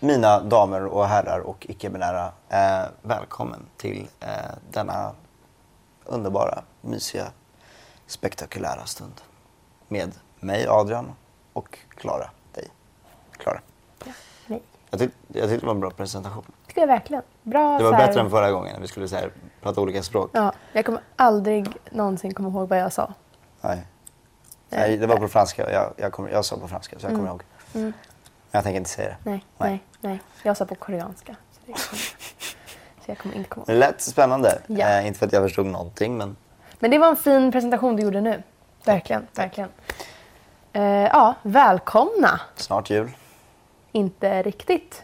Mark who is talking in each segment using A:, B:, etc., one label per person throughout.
A: mina damer och herrar och icke-binära, eh, välkommen till eh, denna underbara, mysiga, spektakulära stund. Med mig Adrian och Klara, dig. Klara.
B: Nej.
A: Jag, tyck, jag tyckte det var en bra presentation.
B: tycker jag verkligen. Bra
A: Det var
B: här-
A: bättre än förra gången när vi skulle så här, prata olika språk.
B: Ja, jag kommer aldrig någonsin komma ihåg vad jag sa.
A: Nej. Nej, det var på franska. Jag, jag, kommer, jag sa på franska så jag kommer ihåg. Men jag tänker inte säga det.
B: Nej, nej, nej. Jag sa på koreanska. Så, det så jag kommer inte komma
A: Det
B: ihåg.
A: lät spännande.
B: Ja.
A: Eh, inte för att jag förstod någonting men
B: Men det var en fin presentation du gjorde nu. Verkligen, verkligen. Eh, ja, välkomna.
A: snart jul.
B: Inte riktigt.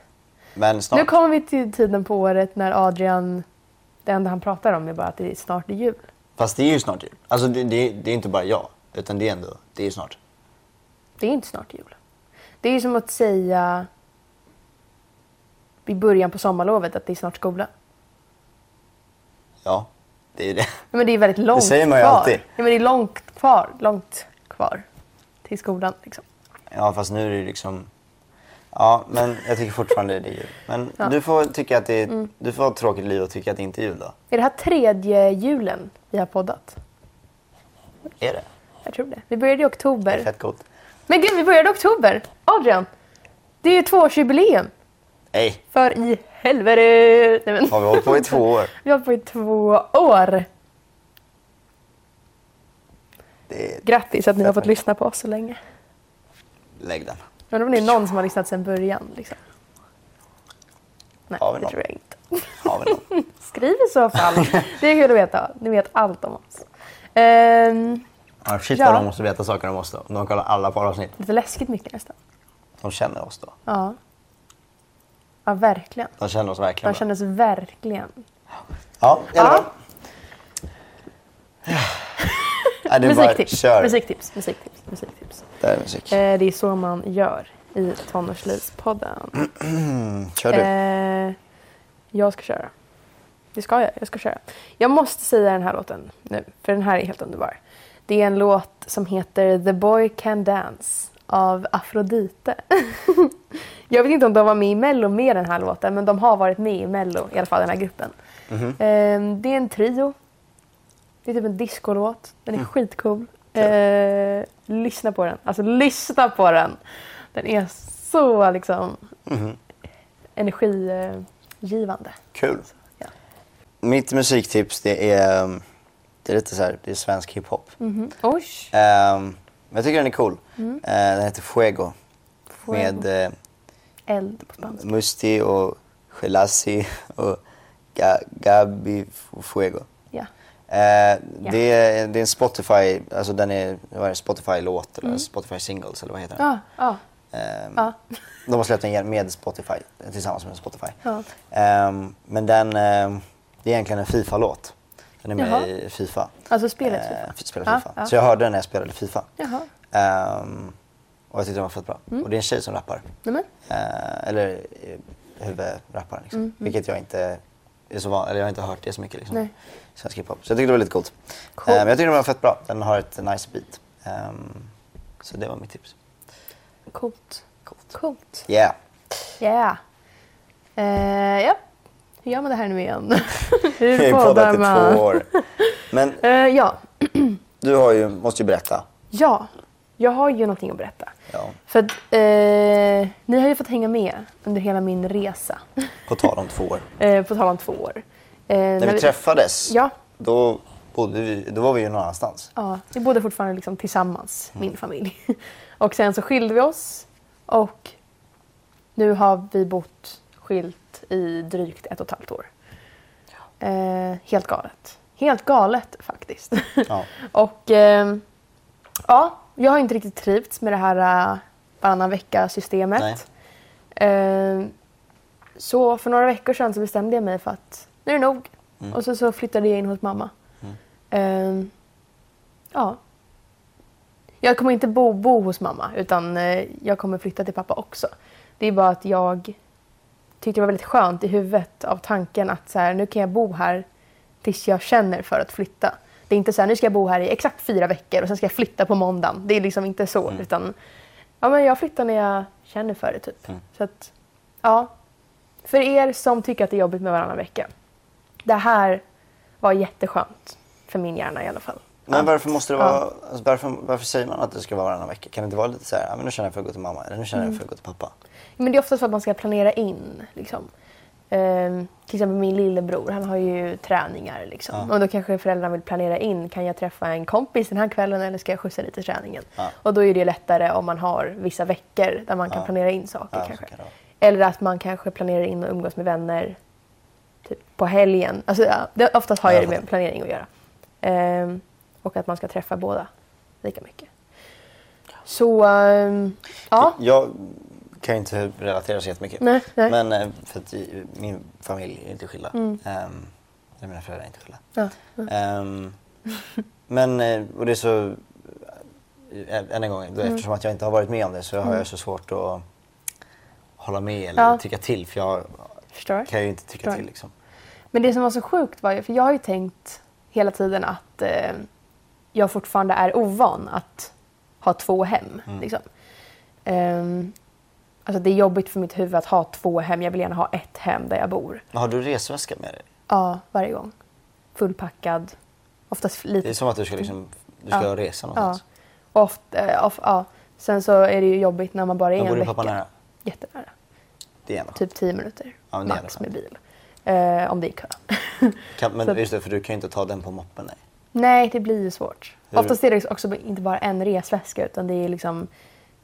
A: Men snart.
B: Nu kommer vi till tiden på året när Adrian, det enda han pratar om är bara att det är snart är jul.
A: Fast det är ju snart jul. Alltså det, det, det är inte bara jag. Utan det är ändå, det är snart.
B: Det är inte snart jul. Det är ju som att säga i början på sommarlovet att det är snart skola.
A: Ja, det är det.
B: Ja, Men det är väldigt långt
A: säger man ju
B: kvar.
A: alltid.
B: Ja, men det är långt kvar, långt kvar till skolan. Liksom.
A: Ja fast nu är det ju liksom... Ja men jag tycker fortfarande det är jul. Men
B: Ja.
A: du får tycka att det är, du får ha ett tråkigt liv och tycka att det inte är jul då.
B: Är det här tredje julen vi har poddat?
A: Är det?
B: Jag tror det. Vi började i
A: Det är
B: oktober.
A: fett coolt.
B: Men gud, vi började i oktober! Adrian! Det är ju tvåårsjubileum.
A: Nej,
B: För i helvete! Nej, men.
A: har vi hållit på i två år?
B: Vi har hållit på i två år.
A: Det.
B: Grattis att ni har fått lyssna på oss så länge.
A: Lägg den.
B: Jag undrar om det är någon som har lyssnat sedan början. Liksom. Nej, det
A: någon?
B: tror jag inte.
A: Har vi någon?
B: Skriv i så fall. Det är kul att veta. Ni vet allt om oss. Ehm,
A: Ja, shit
B: Ja.
A: vad de måste veta saker om oss då. De kollar alla poddavsnitt.
B: lite läskigt mycket nästan.
A: De känner oss då.
B: Ja. Ja, verkligen.
A: De känner oss verkligen
B: De
A: bra.
B: kändes verkligen.
A: Ja, i alla
B: Ja.
A: fall. Ja, bara,
B: Musiktips.
A: kör.
B: Musiktips. Musiktips. Musiktips.
A: Det är musik.
B: Eh, det är så man gör i Tonårslivspodden.
A: Kör du.
B: Eh, jag ska köra. Det ska jag. Jag ska köra. Jag måste säga den här låten nu, för den här är helt underbar. Det är en låt som heter The Boy Can Dance av Afrodite. jag vet inte om de var med i Mello med den här låten, men de har varit med i Mello, i alla fall den här gruppen. Eh, det är en trio. Det är typ en discolåt. Den är skitcool. Eh, lyssna på den. Alltså lyssna på den. Den är så liksom energigivande.
A: Kul.
B: Ja.
A: Mitt musiktips det är, um, det är lite så här, det är svensk hiphop.
B: Mhm. Oj!
A: Ehm, men jag tycker den är cool. Eh, den heter Fuego.
B: Mm. Fuego.
A: Med eh,
B: Eld på spanska.
A: Musti och Gelassi och Ga- Gabi Fu- Fuego.
B: Ja.
A: Eh, det, är, det är en Spotify, alltså den är, vad är Spotify-låt eller Spotify Singles eller vad heter den?
B: Mm. Ja, ja.
A: Ehm,
B: Ja.
A: De har släppt den med Spotify, tillsammans med Spotify.
B: Ja.
A: Ehm, men den, ehm, det är egentligen en Fifa-låt. Den är med
B: Jaha.
A: i Fifa.
B: Alltså spelet
A: Eh,
B: Fifa?
A: f- spelar
B: Ja,
A: Fifa.
B: ja.
A: Så jag hörde den när jag spelade Fifa.
B: Jaha.
A: Ehm, och jag tyckte den var fett bra.
B: Mm.
A: Och det är en tjej som rappar.
B: Nämen.
A: Eh, eller eh, huvudrapparen liksom. Vilket jag inte är så van, eller jag har inte hört det så mycket liksom.
B: Nej.
A: Svensk hiphop. Så jag tyckte det var lite coolt.
B: Coolt.
A: Eh, men jag tyckte den var fett bra. Den har ett nice beat. Ehm, så det var mitt tips.
B: Coolt.
A: Coolt.
B: Coolt.
A: Yeah.
B: Yeah. Eh, ja. Hur gör man det här nu igen? Hur
A: i
B: man?
A: två år. Men
B: Eh, ja.
A: du har ju, måste ju berätta.
B: ja, jag har ju någonting att berätta.
A: Ja.
B: För att eh, ni har ju fått hänga med under hela min resa.
A: På tal om två år.
B: Eh, på tal om två år. Eh,
A: När vi träffades,
B: Ja.
A: då, bodde vi, då var vi ju någon annanstans.
B: Ja, vi bodde fortfarande liksom tillsammans, min familj. Och sen så skilde vi oss och nu har vi bott skilt i drygt ett och ett halvt år. Eh, helt galet. Helt galet faktiskt.
A: Ja.
B: och eh, ja, jag har inte riktigt trivts med det här uh, varannan vecka-systemet. Eh, så för några veckor sedan så bestämde jag mig för att nu är det nog. Och så, så flyttade jag in hos mamma. Eh, ja. Jag kommer inte bo, bo hos mamma utan eh, jag kommer flytta till pappa också. Det är bara att jag tyckte det var väldigt skönt i huvudet av tanken att så här, nu kan jag bo här tills jag känner för att flytta. Det är inte så här, nu ska jag bo här i exakt fyra veckor och sen ska jag flytta på måndagen. Det är liksom inte så. Utan ja, men jag flyttar när jag känner för det typ. Så att, Ja. För er som tycker att det är jobbigt med varannan vecka. Det här var jätteskönt. För min hjärna i alla fall.
A: Men varför måste det vara, alltså varför, varför säger man att det ska vara varannan vecka? Kan det inte vara lite så här, men nu känner jag för att gå till mamma eller nu känner jag
B: Mm.
A: för att gå till pappa?
B: Men det är oftast för att man ska planera in. Liksom. Ehm, till exempel min lillebror, han har ju träningar. Liksom.
A: Ja.
B: Och då kanske föräldrarna vill planera in. Kan jag träffa en kompis den här kvällen eller ska jag skjutsa lite till träningen?
A: Ja.
B: Och då är det lättare om man har vissa veckor där man kan
A: Ja.
B: planera in saker. Kanske.
A: kan.
B: Eller att man kanske planerar in och umgås med vänner typ på helgen. Alltså, det, oftast har
A: Ja,
B: jag det med planering att göra. Ehm, och att man ska träffa båda lika mycket. Så, ehm, ja.
A: Jag kan inte relatera så jättemycket.
B: Nej, nej.
A: Men eh, för att i- min familj är inte skilda.
B: Mm.
A: Eller mina föräldrar är inte skilda.
B: Ja.
A: Ehm, men, eh, och det är så, eh, än en gång,
B: Mm.
A: eftersom att jag inte har varit med om det så har jag så svårt att hålla med eller
B: Ja.
A: tycka till. För jag
B: Förstår.
A: kan ju inte tycka
B: Förstår.
A: till liksom.
B: Men det som var så sjukt var ju, för jag har ju tänkt hela tiden att eh, jag fortfarande är ovan att ha två hem.
A: Mm.
B: Liksom. Ehm, alltså det är jobbigt för mitt huvud att ha två hem. Jag vill gärna ha ett hem där jag bor.
A: Men har du resväska med dig?
B: Ja, varje gång. Fullpackad. Oftast
A: Det är
B: lite.
A: som att du ska, liksom, du ska
B: Ja.
A: resa
B: Ja.
A: någonstans.
B: Ofta, eh, of, ja. Sen så är det ju jobbigt när man bara är en
A: bor din
B: vecka.
A: pappa nära?
B: Jättenära.
A: Det är
B: Typ tio minuter
A: Ja,
B: max med bil. Eh, om det är kö.
A: kan, Men
B: Så
A: just det, för du kan ju inte ta den på moppen. Nej.
B: Nej, det blir ju svårt.
A: Hur-
B: Oftast är det också inte bara en resväska utan det är liksom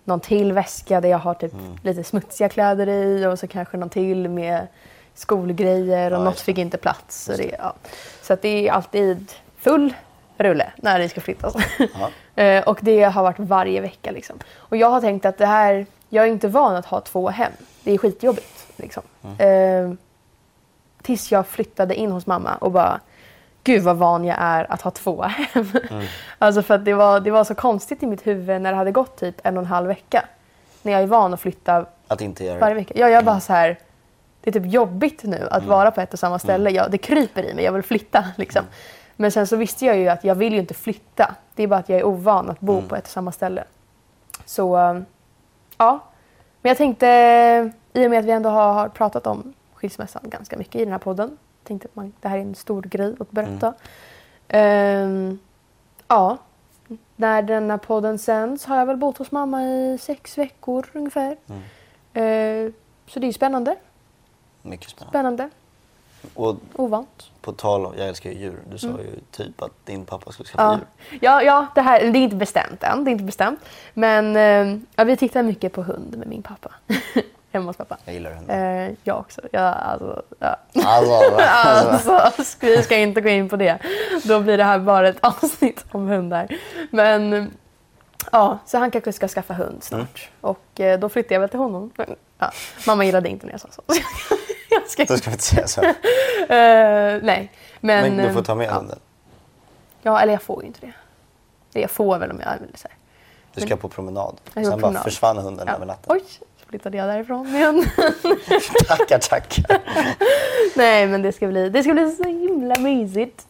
B: någon till väska där jag har typ
A: Mm.
B: lite smutsiga kläder i och så kanske någon till med skolgrejer och
A: Ja,
B: något fick inte plats. Så, det, ja. så att det är alltid full rulle när det ska flyttas.
A: Ja.
B: Eh, och det har varit varje vecka. Liksom. Och jag har tänkt att det här, jag är inte van att ha två hem. Det är skitjobbigt. Liksom.
A: Mm.
B: Eh, tills jag flyttade in hos mamma och bara, gud vad van jag är att ha två hem.
A: Mm.
B: alltså för att det var, det var så konstigt i mitt huvud när det hade gått typ en och en halv vecka. När jag är van att flytta
A: Att inte göra
B: varje vecka. Ja, jag bara så här, det är typ jobbigt nu att vara på ett och samma ställe. Jag, det kryper i mig, jag vill flytta liksom. Men sen så visste jag ju att jag vill ju inte flytta. Det är bara att jag är ovan att bo på ett och samma ställe. Så, um, ja. Men jag tänkte, i och med att vi ändå har pratat om skilsmässan ganska mycket i den här podden. Tänkte att man, det här är en stor grej att berätta. Ehm, ja. När denna podden sänds har jag väl bott hos mamma i sex veckor ungefär. Eh, så det är spännande.
A: Mycket spännande.
B: Spännande.
A: Och
B: Ovant.
A: på tal om, jag älskar ju djur. Du sa ju typ att din pappa skulle skaffa
B: Mm. Ja,
A: djur.
B: ja, ja det, här, det är inte bestämt än. Det är inte bestämt. Men eh, ja, vi tittar mycket på hund med min pappa. Hemma hos pappa.
A: Jag gillar hundar.
B: Eh, jag också. Ja, alltså, ja.
A: Alltså, alltså.
B: Vi ska inte gå in på det. Då blir det här bara ett avsnitt om hundar. Men ja, så han kanske ska skaffa hund snart. Och eh, då flyttar jag väl till honom. Men, ja, mamma gillade inte när jag sa så. jag ska,
A: Då ska vi inte säga så.
B: eh, nej, men...
A: Men du får
B: eh,
A: ta med
B: ja.
A: hunden.
B: Ja, eller jag får ju inte det. Det jag får väl om jag vill säga.
A: Du ska på promenad.
B: Jag
A: Sen bara försvann hunden
B: Ja.
A: över natten.
B: Oj, så flyttade jag därifrån igen.
A: Tackar, tackar.
B: nej, men det ska bli, det ska bli så himla mysigt.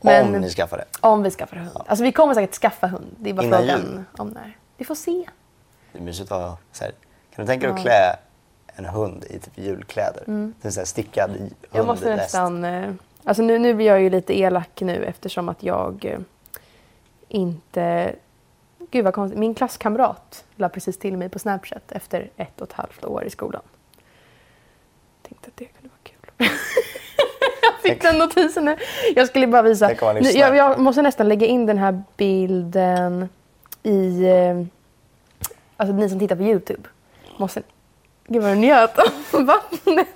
A: Om ni skaffar det.
B: Om vi skaffar hund. Alltså vi kommer säkert skaffa hund. Det är bara
A: Innan
B: frågan
A: jul?
B: om när. Vi får se.
A: Det är mysigt att ha så här. Kan du tänka dig att klä en hund i typ julkläder? Mm. Det är så här stickad i
B: Jag måste nästan... Eh, alltså nu, nu blir jag ju lite elak nu eftersom att jag eh, inte... Gud vad konstigt. Min klasskamrat la precis till mig på Snapchat efter ett och ett halvt år i skolan. Tänkte att det kunde vara kul. jag fick den notisen nu. Jag skulle bara visa. Jag, jag måste nästan lägga in den här bilden i... Eh, alltså ni som tittar på Youtube. Måste... Gud vad du njöt av vattnet.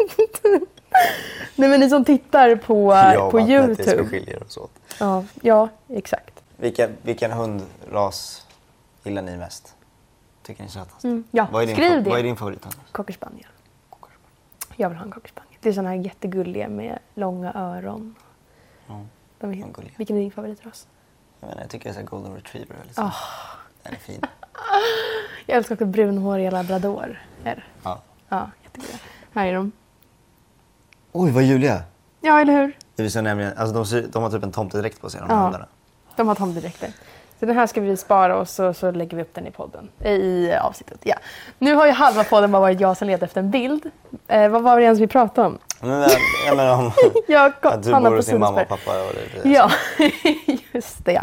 B: Nej men ni som tittar på,
A: Jag och
B: på
A: vattnet, Det ska
B: Youtube.
A: skilja oss åt.
B: Ja, ja, exakt.
A: Vilken, vilken hundras gillar ni mest? Tycker ni är sötast?
B: Mm, ja,
A: vad, är din,
B: skriv det.
A: vad är din favorithund?
B: Cocker spaniel. Jag vill ha en cocker spaniel. Det är såna här jättegulliga med långa öron.
A: Ja.
B: De är,
A: De är gulliga.
B: vilken är din favoritras?
A: Jag, menar, jag tycker det är golden retriever. Liksom.
B: Ah.
A: Den är fin.
B: Jag älskar också brunhåriga labrador. Är.
A: Ja.
B: Ja, jättegulliga. Här är de.
A: Oj, vad Julia!
B: Ja, eller hur?
A: Det visar nämligen, alltså de, de har typ en tomtedräkt på sig, de
B: Ja.
A: hundarna.
B: De har tomtedräkter. Så den här ska vi spara och så, så lägger vi upp den i podden. eh, I avsnittet. Ja. Nu har ju halva podden bara varit jag som letar efter en bild. Eh, vad var det ens vi pratade om?
A: Men, men, jag menar om
B: Jag och
A: att du bor hos din mamma och pappa. Och det, det.
B: Ja, just det.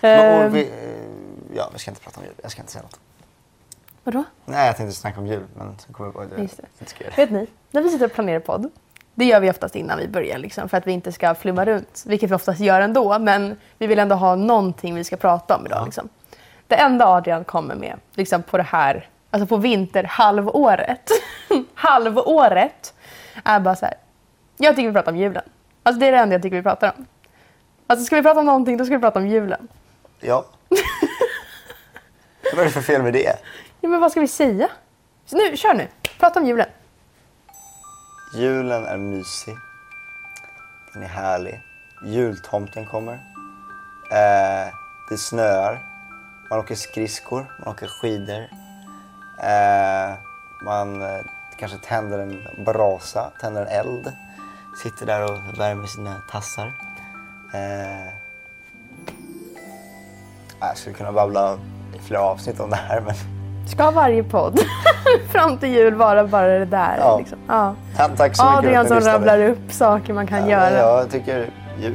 A: Men,
B: Eh,
A: och vi, ja, vi ska inte prata om jul. Jag ska inte säga något.
B: vadå?
A: Nej, jag tänkte snacka om jul, men sen kom jag på att jag inte ska göra det.
B: Vet ni, när vi sitter och planerar podd, det gör vi oftast innan vi börjar liksom, för att vi inte ska flumma runt, vilket vi oftast gör ändå, men vi vill ändå ha någonting vi ska prata om idag.
A: Ja.
B: Liksom. Det enda Adrian kommer med liksom på det här, alltså på vinterhalvåret, halvåret, är bara så här. Jag tycker vi pratar om julen. Alltså det är det enda jag tycker vi pratar om. Alltså ska vi prata om någonting, då ska vi prata om julen.
A: Ja. Vad är det för fel med det?
B: Ja, men vad ska vi säga? Så nu, kör nu. Prata om julen.
A: Julen är mysig. Den är härlig. Jultomten kommer. Eh, det snöar. Man åker skridskor, man åker skidor. Eh, man eh, kanske tänder en brasa, tänder en eld. Sitter där och värmer sina tassar. Eh, jag skulle kunna babbla i flera avsnitt om det här men
B: Ska varje podd fram till jul vara bara det där?
A: Ja.
B: Liksom? Ja.
A: Ja, tack så mycket
B: Adrian som rabblar upp saker man kan
A: Ja,
B: göra.
A: Jag, tycker,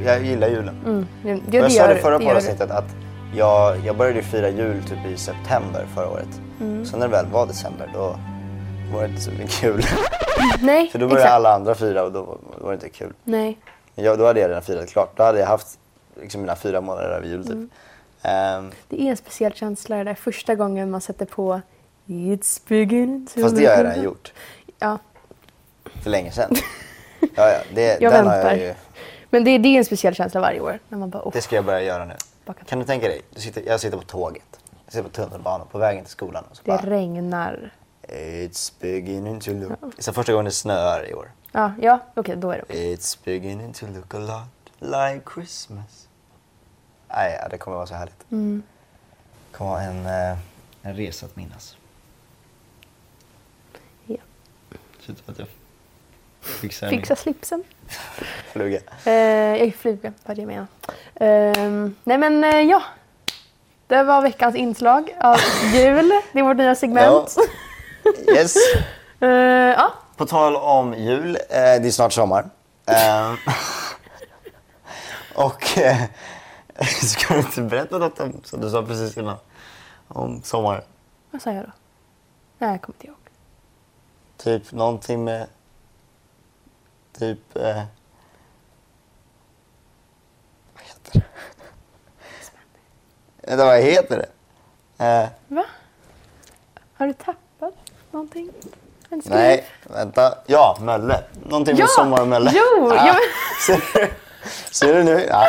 A: jag gillar julen.
B: Mm. Det
A: jag sa det förra poddavsnittet att jag, jag började fira jul typ i september förra året.
B: Mm.
A: Så när det väl var december då var det inte så mycket kul.
B: Nej,
A: För då började
B: exakt.
A: alla andra fira och då var var det inte kul.
B: Nej.
A: Men jag, då hade jag redan firat klart. Då hade jag haft liksom mina fyra månader över jul typ.
B: Mm.
A: Ehm,
B: Det är en speciell känsla det där första gången man sätter på It's beginning to
A: fast det har jag redan gjort
B: Ja,
A: för länge sedan. Ja, ja, det,
B: Jag
A: den har
B: väntar.
A: jag ju,
B: men det, det är en speciell känsla varje år. När man bara, oh,
A: det ska jag börja göra nu.
B: baka-
A: Kan du tänka dig? Du sitter, jag sitter på tåget. Jag sitter på tunnelbanan på vägen till skolan. Och så
B: det
A: bara,
B: regnar.
A: It's beginning to look... Det är första gången det snöar i år.
B: Ja, ja okej, då är det okej.
A: It's beginning to look a lot like Christmas. Nej, ja, det kommer vara så härligt.
B: Mm.
A: Det kommer vara en, eh, en resa att minnas.
B: Ja.
A: Shit, att jag fixar
B: Fixa slipsen.
A: fluga.
B: Eh, jag är fluga, vad det jag menar. Ehm, nej men eh, ja. Det var veckans inslag av jul. Det är vårt nya segment.
A: Yes.
B: Eh, ja.
A: På tal om jul, eh, det är snart sommar. Ehm, och eh, ska du inte berätta något om, som du sa precis innan, om sommar?
B: Vad sa jag då? Nej, jag kommer inte ihåg.
A: Typ någonting med... Typ... Eh, vad heter det? Vänta, vad heter det? Eh,
B: Va? Har du tappat någonting? En skriv?
A: nej, vänta. Ja, Mölle. Någonting med
B: Ja!
A: sommar och Mölle.
B: Jo, ja,
A: ser, du, ser du nu? Ja.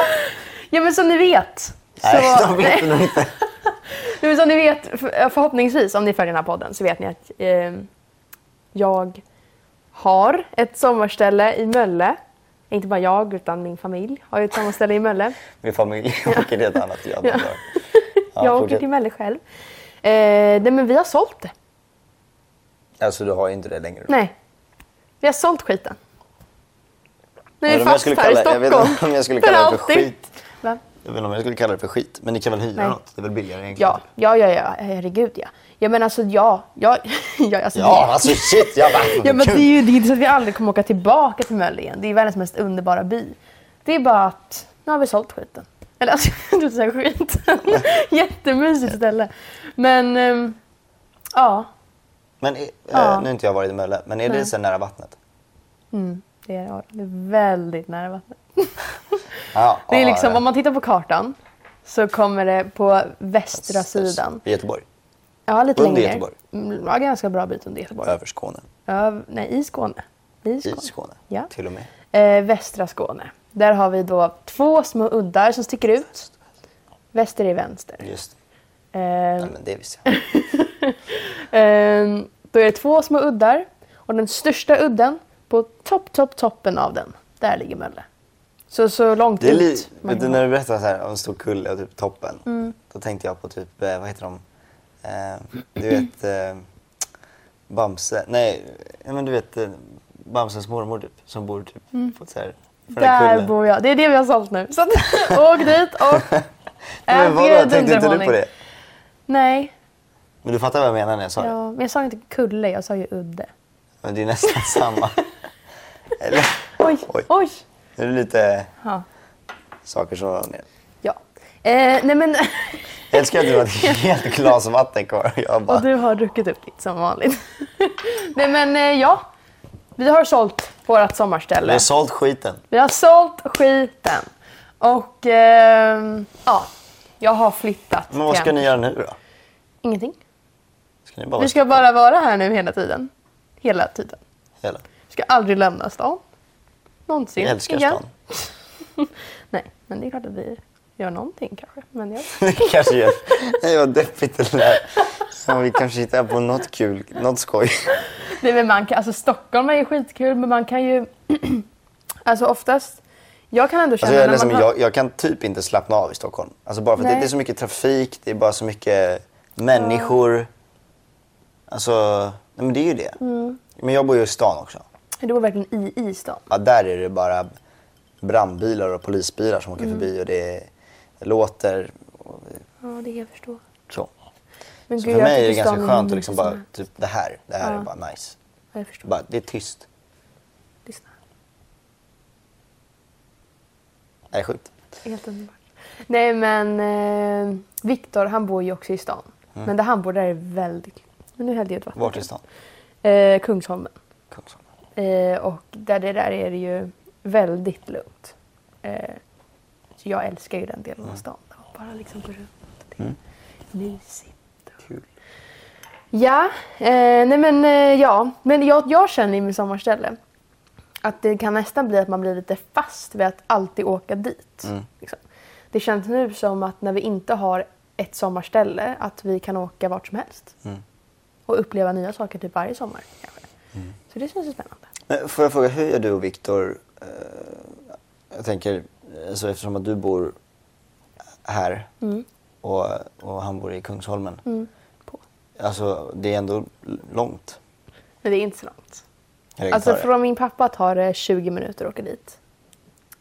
B: Ja men som ni vet.
A: Nej,
B: så,
A: de vet nog inte.
B: Men som ni vet, för- förhoppningsvis om ni följer den här podden så vet ni att eh, jag har ett sommarställe i Mölle. Inte bara jag utan min familj har ju ett sommarställe i Mölle.
A: Min familj åker till ett annat jobb.
B: Ja.
A: Ja,
B: jag åker
A: fortsätt.
B: till Mölle själv. Eh, nej, men vi har sålt det.
A: Alltså du har ju inte det längre.
B: Nej. Vi har sålt skiten. Nu är vi fast
A: skulle
B: här i
A: kalla- jag vet
B: Stockholm.
A: inte om jag skulle kalla det för skit.
B: Va?
A: Jag vet inte om jag skulle kalla det för skit. Men ni kan väl hyra
B: Nej.
A: något? Det är väl billigare egentligen?
B: Ja, ja, ja, ja, herregud ja. Ja men alltså ja, ja, ja alltså,
A: Ja,
B: det,
A: alltså shit! Jag bara,
B: ja men det är ju det är så att vi aldrig kommer åka tillbaka till Mölle igen. Det är världens mest underbara by. Det är bara att nu har vi sålt skiten. Eller alltså, trodde säga skiten. Jättemysigt ställe. Men ehm, ja,
A: Men eh,
B: Ja.
A: nu har inte jag varit i Mölle, men är det
B: Nej.
A: så nära vattnet?
B: mm, det, är, det väldigt nära vattnet.
A: Ja,
B: Det är liksom, om man tittar på kartan så kommer det på västra sidan.
A: I Göteborg?
B: Ja, lite
A: Under
B: längre.
A: Göteborg?
B: Mm, Ja, ganska bra bit under Göteborg.
A: Över Skåne?
B: Öv, nej, i Skåne. I Skåne.
A: I Skåne?
B: Ja.
A: Till och med?
B: Eh, västra Skåne. Där har vi då två små uddar som sticker ut. Väster är vänster.
A: Just
B: Eh,
A: Nej, men det visste jag.
B: eh, då är det två små uddar. Och den största udden, på topp, topp, toppen av den, där ligger Mölle. Så, så långt
A: Det är
B: ut.
A: li-
B: man
A: vet du, när du berättade så här om en stor kulle och typ toppen.
B: Mm.
A: Då tänkte jag på typ, eh, vad heter de? Eh, du vet eh, Bamse, nej, men du vet eh, Bamses mormor typ, som bor typ på så här, på
B: Mm. Där
A: kullen.
B: bor jag. Det är det vi har sålt nu. Så åk dit och
A: Men
B: ät
A: vadå, tänkte inte du på det?
B: Nej,
A: Men du fattar vad jag menar när jag sa det?
B: ja, men jag sa inte kulle, jag sa ju udde.
A: Men det är nästan samma. Eller?
B: Oj,
A: Oj.
B: oj.
A: Det är lite
B: Ja.
A: saker som ramlar ner.
B: ja. Eh, nej men,
A: Jag älskar att du har ett helt glas vatten kvar. Jag bara,
B: och du har druckit upp ditt som vanligt. nej men eh, ja, vi har sålt vårt
A: vi
B: sommarställe.
A: har sålt skiten.
B: Vi har sålt skiten. Och ehm, ja, jag har flyttat.
A: Men vad ska
B: en-
A: ni göra nu då?
B: Ingenting.
A: Ska
B: Vi ska bara vara här nu hela tiden. Hela tiden.
A: hela?
B: Ska aldrig lämna stan. Någonsin.
A: Jag älskar
B: igen.
A: stan.
B: Nej, men det är klart att vi gör någonting kanske. Men jag...
A: Kanske gör... Nej vad deppigt det där. Ja, vi kanske hittar på något kul, något skoj.
B: Nej, men man kan, alltså Stockholm är ju skitkul men man kan ju... alltså oftast... Jag kan ändå känna
A: Alltså jag, men
B: har...
A: jag, jag kan typ inte slappna av i Stockholm. Alltså bara för att det, det är så mycket trafik, det är bara så mycket människor. Alltså, nej men det är ju det.
B: Mm.
A: Men jag bor ju i stan också.
B: Du bor verkligen i, i stan.
A: Ja, där är det bara brandbilar och polisbilar som
B: Mm.
A: åker förbi och det, det låter. Och,
B: Ja, det kan jag förstå.
A: så.
B: Men
A: så
B: gud,
A: för mig är det ganska skönt att liksom bara, typ det här, det här
B: Ja.
A: är bara nice.
B: Ja, jag förstår.
A: Bara, det är tyst.
B: Lyssna.
A: Det är sjukt.
B: Helt underbart. Nej men eh, Viktor han bor ju också i stan. Men där han bor där är väldigt... Men nu hällde jag ett vatten.
A: Mm. Vart i stan?
B: Eh, Kungsholmen. Eh, och där det där är det ju väldigt lugnt. Eh, så jag älskar ju den delen av stan. Där man bara liksom går runt. Det är
A: Mm.
B: mysigt.
A: Kul.
B: Ja, eh, nej men eh, ja. Men jag, jag känner i mitt sommarställe att det kan nästan bli att man blir lite fast vid att alltid åka dit.
A: Mm.
B: Liksom. Det känns nu som att när vi inte har ett sommarställe att vi kan åka vart som helst.
A: Mm.
B: Och uppleva nya saker typ varje sommar kanske. Så det känns spännande.
A: Får jag fråga, hur gör du och Viktor? Eh, jag tänker, alltså eftersom att du bor här
B: Mm.
A: och, och han bor i Kungsholmen.
B: Mm. På.
A: Alltså det är ändå långt.
B: Men det är inte så långt. Alltså från min pappa tar det 20 minuter att åka dit.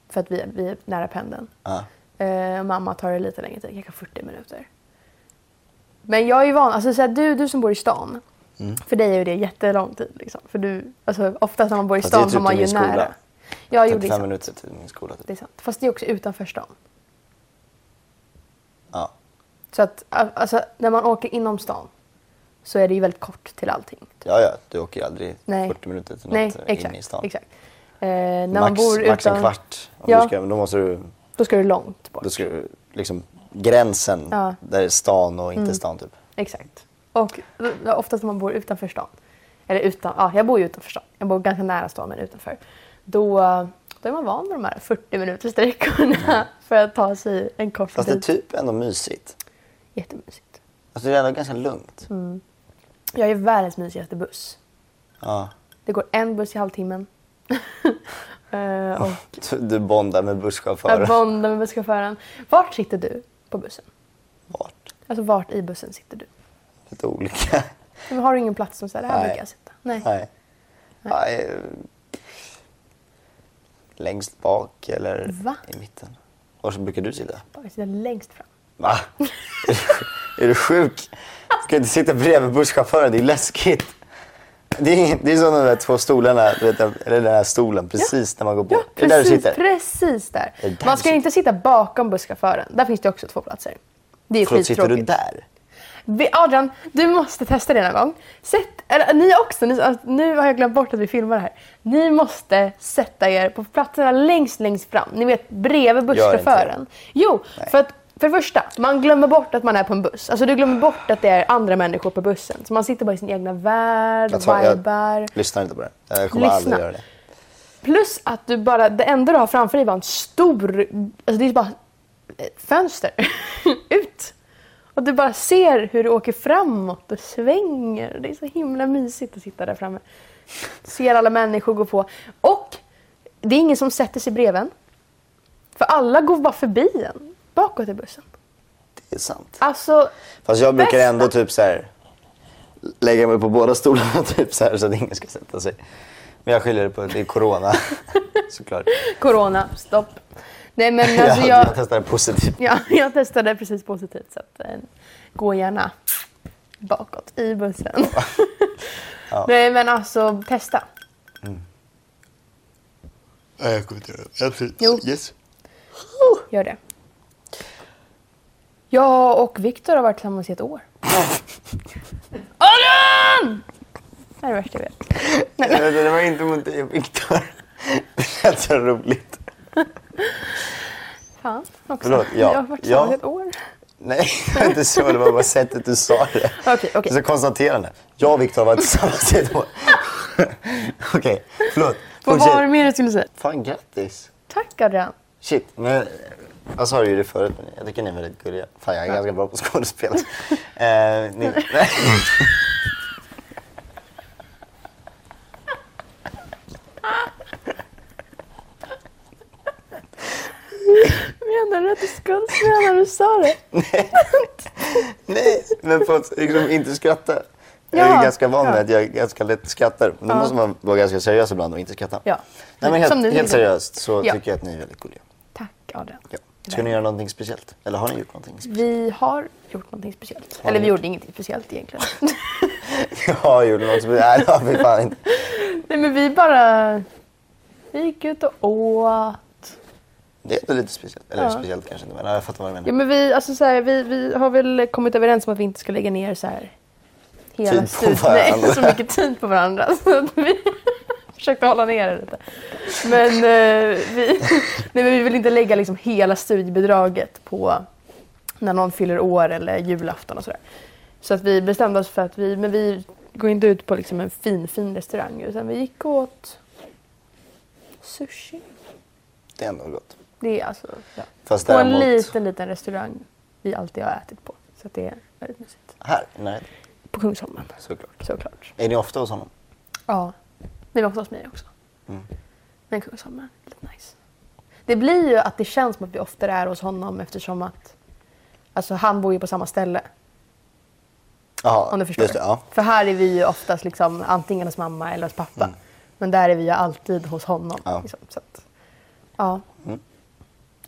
B: För att vi är, vi är nära pendeln.
A: Ja.
B: Eh, mamma tar det lite längre tid, kanske 40 minuter. Men jag är ju van, alltså så här, du, du som bor i stan.
A: Mm.
B: För dig är det jättelång tid. Liksom. För du, alltså, oftast när man bor i
A: Fast
B: stan
A: typ
B: har man ju
A: skola.
B: nära. Ja, jo, det är
A: 35
B: sant.
A: minuter till min skola. Typ.
B: Det är sant. Fast det är också utanför stan.
A: Ja.
B: Så att alltså, när man åker inom stan så är det ju väldigt kort till allting. typ.
A: ja, ja, du åker ju aldrig
B: Nej.
A: 40 minuter till något eh,
B: exakt.
A: inne i stan.
B: exakt. Eh, när
A: max,
B: man bor
A: max
B: utan,
A: en kvart. Om
B: Ja.
A: du ska, då måste du,
B: Då ska du långt bort.
A: då ska du liksom gränsen
B: Ja. Mm.
A: där är stan och inte stan typ.
B: Exakt. Och oftast när man bor utanför stan. Eller utan, ja, jag bor ju utanför stan. Jag bor ganska nära stan men utanför. Då, då är man van med de här 40 minuters sträckorna för att ta sig en kort
A: Fast det är
B: bit.
A: typ ändå mysigt.
B: Jättemysigt.
A: Alltså det är ändå ganska lugnt.
B: Mm. Jag är världens mysigaste buss.
A: Ja.
B: Det går en buss i halvtimmen. Eh, och
A: Du, du bondar med busschauffören.
B: jag bondar med busschauffören. Vart sitter du på bussen?
A: Vart?
B: Alltså vart i bussen sitter du?
A: Lite olika.
B: Men har du ingen plats som säger det här
A: Nej.
B: brukar jag sitta? Nej.
A: Nej. Eh, längst bak eller
B: Va?
A: i mitten. Var så brukar du sitta?
B: Jag sitter längst fram.
A: Va? är du sjuk? Du ska inte sitta bredvid busschauffören, det är läskigt. Det är, det är som de där två stolarna, du vet, eller den här stolen precis när man går på.
B: Ja,
A: är det där du
B: precis,
A: sitter?
B: precis där.
A: Är där
B: Man
A: du
B: ska inte sitta bakom busschauffören. Där finns det också två platser. Det är
A: Förlåt, sitter du där?
B: Adrian, du måste testa det någon gång. Sätt, eller, ni också, ni, alltså, nu har jag glömt bort att vi filmar det här. Ni måste sätta er på platserna längst, längst fram. Ni vet bredvid busschauffören. Jo,
A: Nej.
B: för att för det första, man glömmer bort att man är på en buss. Alltså du glömmer bort att det är andra människor på bussen. Så man sitter bara i sin egna värld,
A: Jag, tar,
B: vibar.
A: jag lyssnar inte på det. Jag kommer
B: Lyssna.
A: aldrig göra det.
B: Plus att du bara, det enda du har framför dig var en stor, alltså det är bara fönster ut. Och du bara ser hur du åker framåt och svänger. Det är så himla mysigt att sitta där framme. Ser alla människor gå på. Och det är ingen som sätter sig bredvid en. För alla går bara förbi en bakåt i bussen.
A: Det är sant.
B: Alltså,
A: Fast jag brukar
B: Bästa.
A: ändå typ så här lägga mig på båda stolarna typ så här så att ingen ska sätta sig. Men jag skyller det på det är corona såklart.
B: corona, stopp. Nej men
A: jag,
B: alltså
A: jag
B: jag,
A: testar positivt.
B: Ja, jag testade precis positivt så att, eh, gå gärna bakåt i bussen.
A: Ja.
B: Nej men alltså testa.
A: Nej, jag kommer inte göra det. Absolut.
B: Jo.
A: Yes.
B: Gör det. Jag och Viktor har varit tillsammans i ett år. Adrian! Det är det värsta jag vet.
A: Nej, det var inte mot dig och Viktor. Det lät så roligt.
B: Fan också.
A: Förlåt, ja.
B: Jag har varit
A: Ja.
B: ett år.
A: Nej, det var inte så. Det var bara sättet du sa det.
B: Okej, okej.
A: Så konstaterande. Jag och Viktor har varit tillsammans i ett år. Okej, förlåt.
B: Vad
A: Fortsätt.
B: var det mer du skulle säga?
A: Fan, grattis.
B: Tack Adrian.
A: Shit, men jag sa ju det förut, men jag tycker ni är väldigt gulliga. Fan, jag är ganska bra på skådespel. eh, ni, nej.
B: Menar du att du skolsmenar när du sa det?
A: nej, men på att liksom inte skratta. Jag är
B: Ja,
A: ganska van med
B: ja.
A: att jag ganska lätt skrattar. Men då
B: Ja.
A: måste man vara ganska seriös ibland och inte skratta.
B: Ja.
A: Nej, men helt, helt
B: gjorde.
A: seriöst så tycker jag att ni är väldigt gulliga.
B: Tack Adrian.
A: Ja. Ska ni göra någonting speciellt? Eller har ni gjort någonting speciellt?
B: Vi har gjort någonting speciellt.
A: Har
B: Eller vi
A: gjort?
B: gjorde ingenting speciellt egentligen.
A: Jag gjort något speciellt. Nej, det har vi fan inte.
B: Nej men vi bara... Vi gick ut och åt.
A: Det är ändå lite speciellt. Eller
B: Ja.
A: speciellt kanske inte, men jag fattar vad du menar.
B: Ja men vi, alltså så här, vi, vi har väl kommit överens om att vi inte ska lägga ner så här hela
A: Tid på varandra.
B: Nej, så mycket tid på varandra. Så att vi försökte hålla ner det lite. Men, eh, vi, nej, men vi vill inte lägga liksom hela studiebidraget på när någon fyller år eller julafton och sådär. Så att vi bestämde oss för att vi, men vi går inte ut på liksom en fin, fin restaurang utan vi gick och åt sushi.
A: Det är ändå gott.
B: Det är alltså, ja.
A: Fast
B: På en liten, liten restaurang vi alltid har ätit på. Så det är väldigt mysigt.
A: Här närheten,
B: På Kungsholmen,
A: såklart.
B: såklart.
A: Är ni ofta hos honom?
B: Ja. Vi var ofta hos mig också.
A: Mm.
B: Men Kungsholmen, lite nice. Det blir ju att det känns som att vi oftare är hos honom eftersom att alltså, han bor ju på samma ställe.
A: Jaha,
B: Om du förstår.
A: just det. Ja.
B: För här är vi ju oftast liksom, antingen hos mamma eller hos pappa.
A: Mm.
B: Men där är vi ju alltid hos honom.
A: Ja.
B: Liksom, så att, ja.
A: Mm.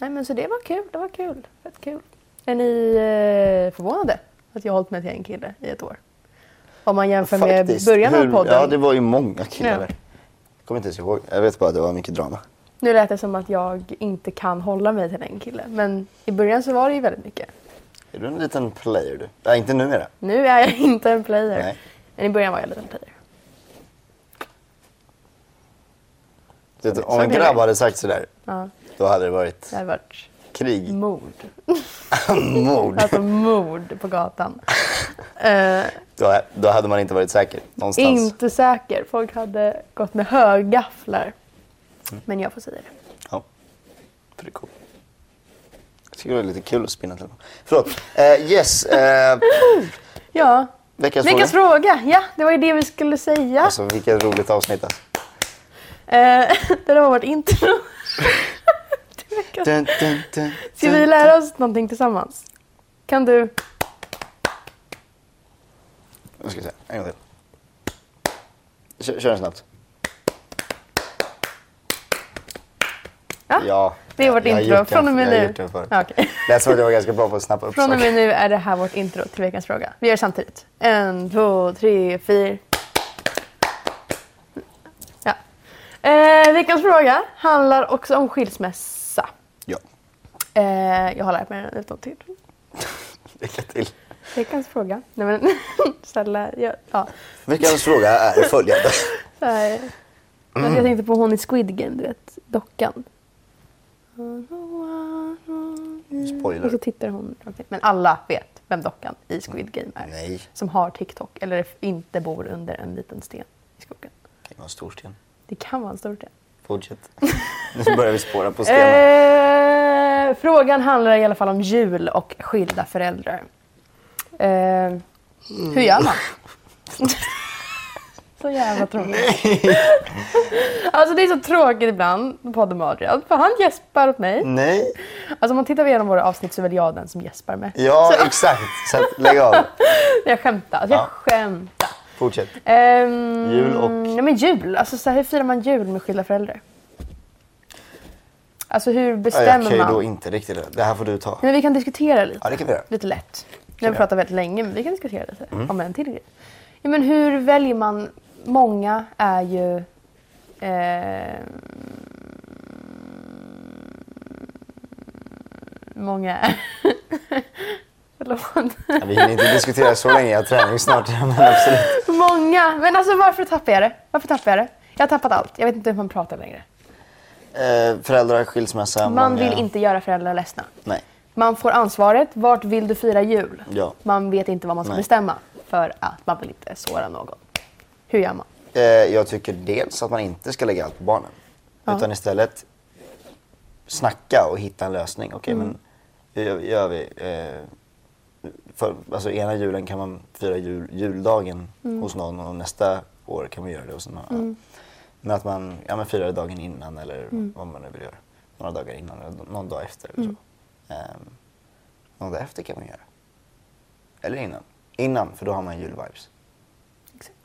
B: Nej men så det var kul, det var kul. Rätt kul. Är ni eh, förvånade att jag har hållit mig till en kille i ett år? Om man jämför med
A: Faktiskt.
B: början
A: Hur-
B: av podden.
A: Ja, det var ju många killar
B: Ja.
A: Jag kommer inte ens ihåg. Jag vet bara att det var mycket drama.
B: Nu lät det som att jag inte kan hålla mig till en kille. Men i början så var det ju väldigt mycket.
A: Är du en liten player du? Nej, inte numera.
B: Nu är jag inte en player.
A: Nej.
B: Men i början var jag lite en player.
A: Du vet,
B: Så
A: om en
B: det.
A: grabb hade sagt sådär,
B: Ja,
A: då hade det varit
B: det har varit
A: krig.
B: mord.
A: Mord.
B: Alltså mord på gatan. Eh,
A: Då, då hade man inte varit säker någonstans.
B: inte säker. Folk hade gått med högafflar.
A: Mm.
B: Men jag får säga det.
A: Ja, för det är coolt. Jag tycker det är lite kul att spinna till. Förlåt. Eh, yes, eh,
B: Ja.
A: veckans,
B: Veckans
A: fråga.
B: fråga. Ja, det var ju det vi skulle säga.
A: Alltså vilket roligt avsnitt alltså.
B: Det där var vårt intro.
A: Dun, dun, dun,
B: Ska vi lära oss någonting tillsammans? Kan du?
A: Nu ska vi se, en gång till. Kör, kör den snabbt.
B: Ja,
A: Ja,
B: det är vårt
A: jag
B: intro. Från och med
A: jag har
B: nu.
A: gjort den förut. Lät som att jag var ganska bra på att snappa upp
B: Från och med nu är det här vårt intro till veckans fråga. Vi gör det samtidigt. En, två, tre, fyra. Ja. Eh, veckans fråga handlar också om skilsmässa. Eh, jag har lärt mig den utan till.
A: lycka till.
B: Veckans fråga. Nej men snälla. Ja, ja.
A: Veckans fråga är följande.
B: Så här.
A: Mm.
B: Jag tänkte på hon i Squid Game, du vet. Dockan. Och
A: Spoiler.
B: så tittar hon. Men alla vet vem dockan i Squid Game är.
A: Nej,
B: Som har TikTok eller inte bor under en liten sten i skogen.
A: det kan vara en stor sten.
B: Det kan vara en stor sten.
A: Fortsätt. Nu börjar vi spåra på stenen.
B: Frågan handlar i alla fall om jul och skilda föräldrar. Eh, hur gör man? så jävla tråkigt. alltså det är så tråkigt ibland på podden med Adrian. För han gäspar åt mig.
A: Nej.
B: Alltså om man tittar igenom våra avsnitt så är väl jag den som gäspar med.
A: Ja, exakt. Så att, lägg av.
B: Jag skämtar. Alltså jag
A: Ja.
B: skämtar.
A: Fortsätt.
B: Ehm,
A: Jul och-
B: Nej men jul. Alltså så här, hur firar man jul med skilda föräldrar? Alltså hur
A: Ja, jag
B: bestämmer
A: kan ju
B: man?
A: då inte riktigt det. Det här får du ta.
B: Men vi kan diskutera lite.
A: Ja, det kan vi göra.
B: Lite lätt. Nu har vi pratat väldigt länge men vi kan diskutera lite om en till grej. Ja, men hur väljer man många är ju eh, Många är... Förlåt.
A: Ja, vi hinner inte diskutera så länge, jag har träning snart. Men absolut.
B: Många! Men alltså varför tappar jag det? Varför tappar jag det? Jag har tappat allt. Jag vet inte hur man pratar längre.
A: Eh, föräldrar, skilsmässa,
B: Man
A: många...
B: vill inte göra föräldrar ledsna.
A: Nej.
B: Man får ansvaret. Vart vill du fira jul?
A: Ja.
B: Man vet inte vad man ska
A: Nej.
B: bestämma för att man vill inte såra någon. Hur gör man?
A: Eh, jag tycker dels att man inte ska lägga allt på barnen.
B: Ja.
A: Utan istället snacka och hitta en lösning. Okej,
B: Mm.
A: men hur gör- gör vi? Eh, för, alltså ena julen kan man fira jul, juldagen
B: Mm.
A: hos någon och nästa år kan man göra det hos någon annan. Men att man ja, men firar dagen innan eller
B: Mm.
A: vad man nu vill göra. Några dagar innan eller någon dag efter. Eller så. Ehm, någon dag efter kan man göra. Eller innan. Innan, för då har man julvibes.
B: Exakt.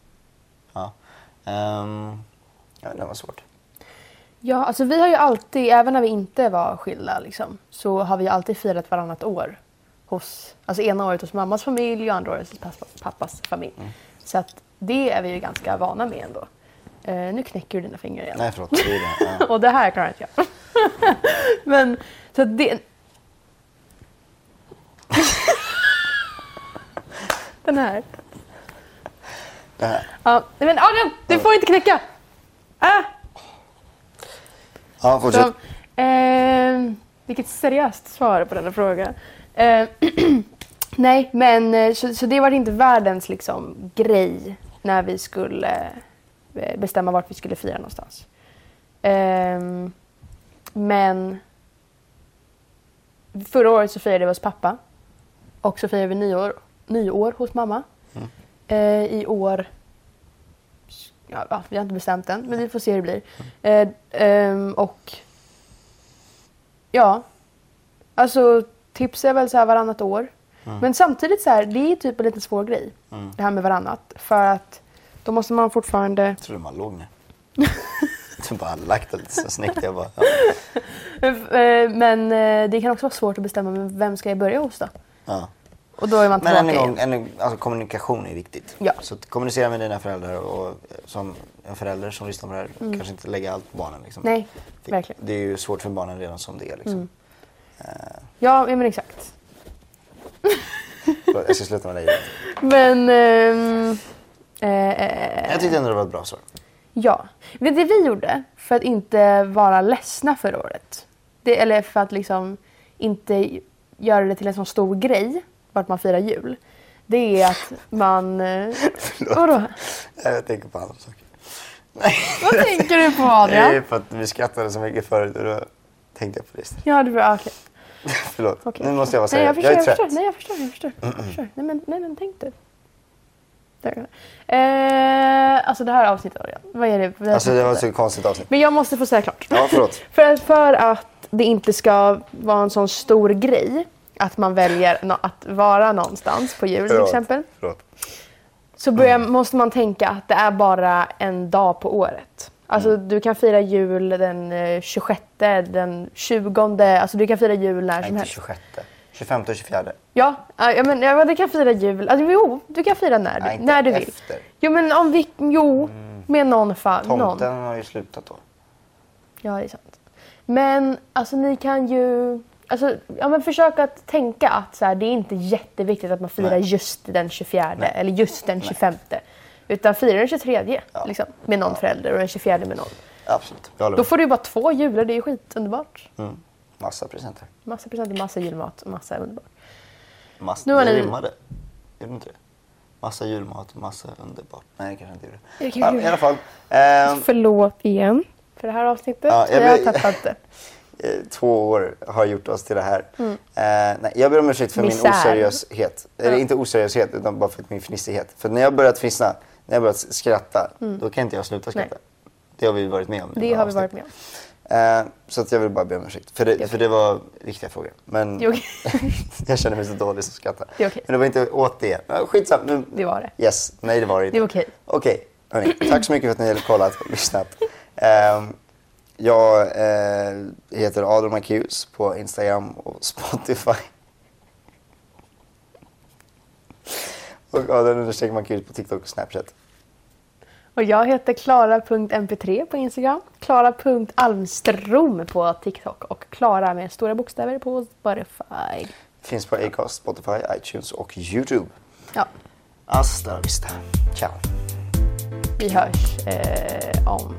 A: Ja. Um, ja, det var svårt.
B: Ja, alltså vi har ju alltid, även när vi inte var skilda, liksom, så har vi alltid firat varannat år. Hos, alltså ena året hos mammas familj och andra året hos pappas, pappas familj.
A: Mm.
B: Så att det är vi ju ganska vana med ändå. Eh, nu knäcker du dina fingrar igen.
A: Nej, förlåt. Det det. Ja.
B: Och det här klarar inte jag. Men så att det... Den här.
A: Det här.
B: Ja, men Adrian, du får inte knäcka! Ah!
A: Ja, fortsätt.
B: Så, eh, vilket seriöst svar på denna fråga. Eh, nej, men eh, så, så det var inte världens liksom, grej när vi skulle bestämma vart vi skulle fira någonstans. Ehm, men förra året så firade vi hos pappa och så firade vi nyår, nyår hos mamma.
A: Mm.
B: Eh, I år ja, vi har inte bestämt än, men vi får se hur det blir. Eh, ehm, och ja, alltså tips är väl så här varannat år. Men samtidigt så här, det är typ en lite svår grej.
A: Mm.
B: Det här med varannat. För att då måste man fortfarande...
A: Jag trodde man låg ner. Du bara lagt det lite så snyggt. Jag bara, ja.
B: Eh, Men eh, det kan också vara svårt att bestämma men vem ska jag börja hos då?
A: ja.
B: Och då är man
A: Men
B: tillbaka
A: än en gång, en, alltså, kommunikation är viktigt.
B: Ja.
A: Så kommunicera med dina föräldrar och som en förälder som lyssnar på det här, kanske inte lägga allt på barnen. Liksom.
B: Mm. Nej, verkligen.
A: Det är ju svårt för barnen redan som det är. Liksom.
B: Mm.
A: Eh,
B: Ja, men exakt.
A: jag ska sluta med dig.
B: Men... ehm, eh,
A: Jag tyckte ändå det var ett bra svar.
B: Ja. Men det vi gjorde för att inte vara ledsna förra året. Det, eller för att liksom inte göra det till en sån stor grej vart man firar jul. Det är att man... eh, Vadå?
A: Jag tänker på andra saker.
B: Vad tänker du på
A: Det
B: Adrian?
A: är för att vi skrattade så mycket förut och då tänkte jag på det.
B: Ja, det var okej.
A: Förlåt,
B: Okej.
A: nu måste jag vara
B: jag
A: seriös.
B: förstår,
A: Jag är
B: jag
A: trött.
B: förstår. Nej, jag förstår. Jag förstår. Jag förstår. Nej, men, nej, men tänk du. Eh, alltså det här avsnittet. Vad är det? Är
A: Alltså det var
B: det?
A: ett så konstigt avsnitt.
B: Men jag måste få säga klart.
A: Ja, förlåt.
B: För, för att det inte ska vara en sån stor grej att man väljer nå- att vara någonstans på jul till exempel.
A: Förlåt.
B: Så börjar, måste man tänka att det är bara en dag på året. Alltså du kan fira jul den eh, 26, den 20, alltså du kan fira jul när
A: Nej,
B: som
A: inte
B: helst.
A: 26. 25 och 24.
B: Ja, ja, men, ja, du kan fira jul. Alltså, jo, du kan fira när,
A: Nej,
B: du,
A: inte
B: när du vill.
A: efter. Mm.
B: Jo, men om vi... Jo, med någon. Någon.
A: Tomten har ju slutat då.
B: Ja, det är sant. Men alltså ni kan ju... Alltså, ja, men försök att tänka att så här, det är inte jätteviktigt att man firar
A: Nej.
B: just den 24
A: Nej.
B: eller just den 25. Utan fira den 23
A: Ja.
B: liksom, med någon
A: Ja.
B: förälder och den 24 med någon.
A: Absolut.
B: Då får du ju bara två jular, det är ju skitunderbart.
A: Mm. Massa presenter.
B: Massa presenter, massa julmat och massa underbart.
A: Massa,
B: Nu har
A: det
B: ni-
A: rimmade. Gjorde inte det? Massa julmat, massa underbart. Nej, det kanske inte gjorde.
B: Kanske
A: Ja. I alla fall. ehm,
B: Förlåt igen för det här avsnittet.
A: Ja, jag
B: jag har tappat det.
A: eh, två år har gjort oss till det här. Eh, nej, jag ber om ursäkt för min
B: Mm. Misär.
A: oseriöshet. Eller
B: Ja.
A: inte oseriöshet, utan bara för min fnissighet. För när jag börjat fnissa, när jag börjat skratta, då kan inte jag sluta skratta.
B: Mm. Nej.
A: Det har vi varit med om.
B: Det har vi varit med om.
A: Eh, så att jag vill bara be om ursäkt. För det, för det var viktiga frågor. Men
B: okej.
A: jag känner mig så dålig som skrattar.
B: Det okej.
A: Men det var inte åt det. Ja, Skitsamma. Nu,
B: Det var det.
A: Yes, nej det var det inte.
B: Det är okej.
A: Okej, hörni. Tack så mycket för att ni har kollat och lyssnat. Ehm, jag eh, heter Adolf Marcus på Instagram och Spotify. och Adolf understreck Marcus på TikTok och Snapchat.
B: Och jag heter klara.mp3 på Instagram, klara.almstrom på TikTok och Klara med stora bokstäver på Spotify.
A: Finns på Acast, Spotify, iTunes och Youtube.
B: Ja.
A: Hasta la vista. Ciao.
B: Vi hörs eh, om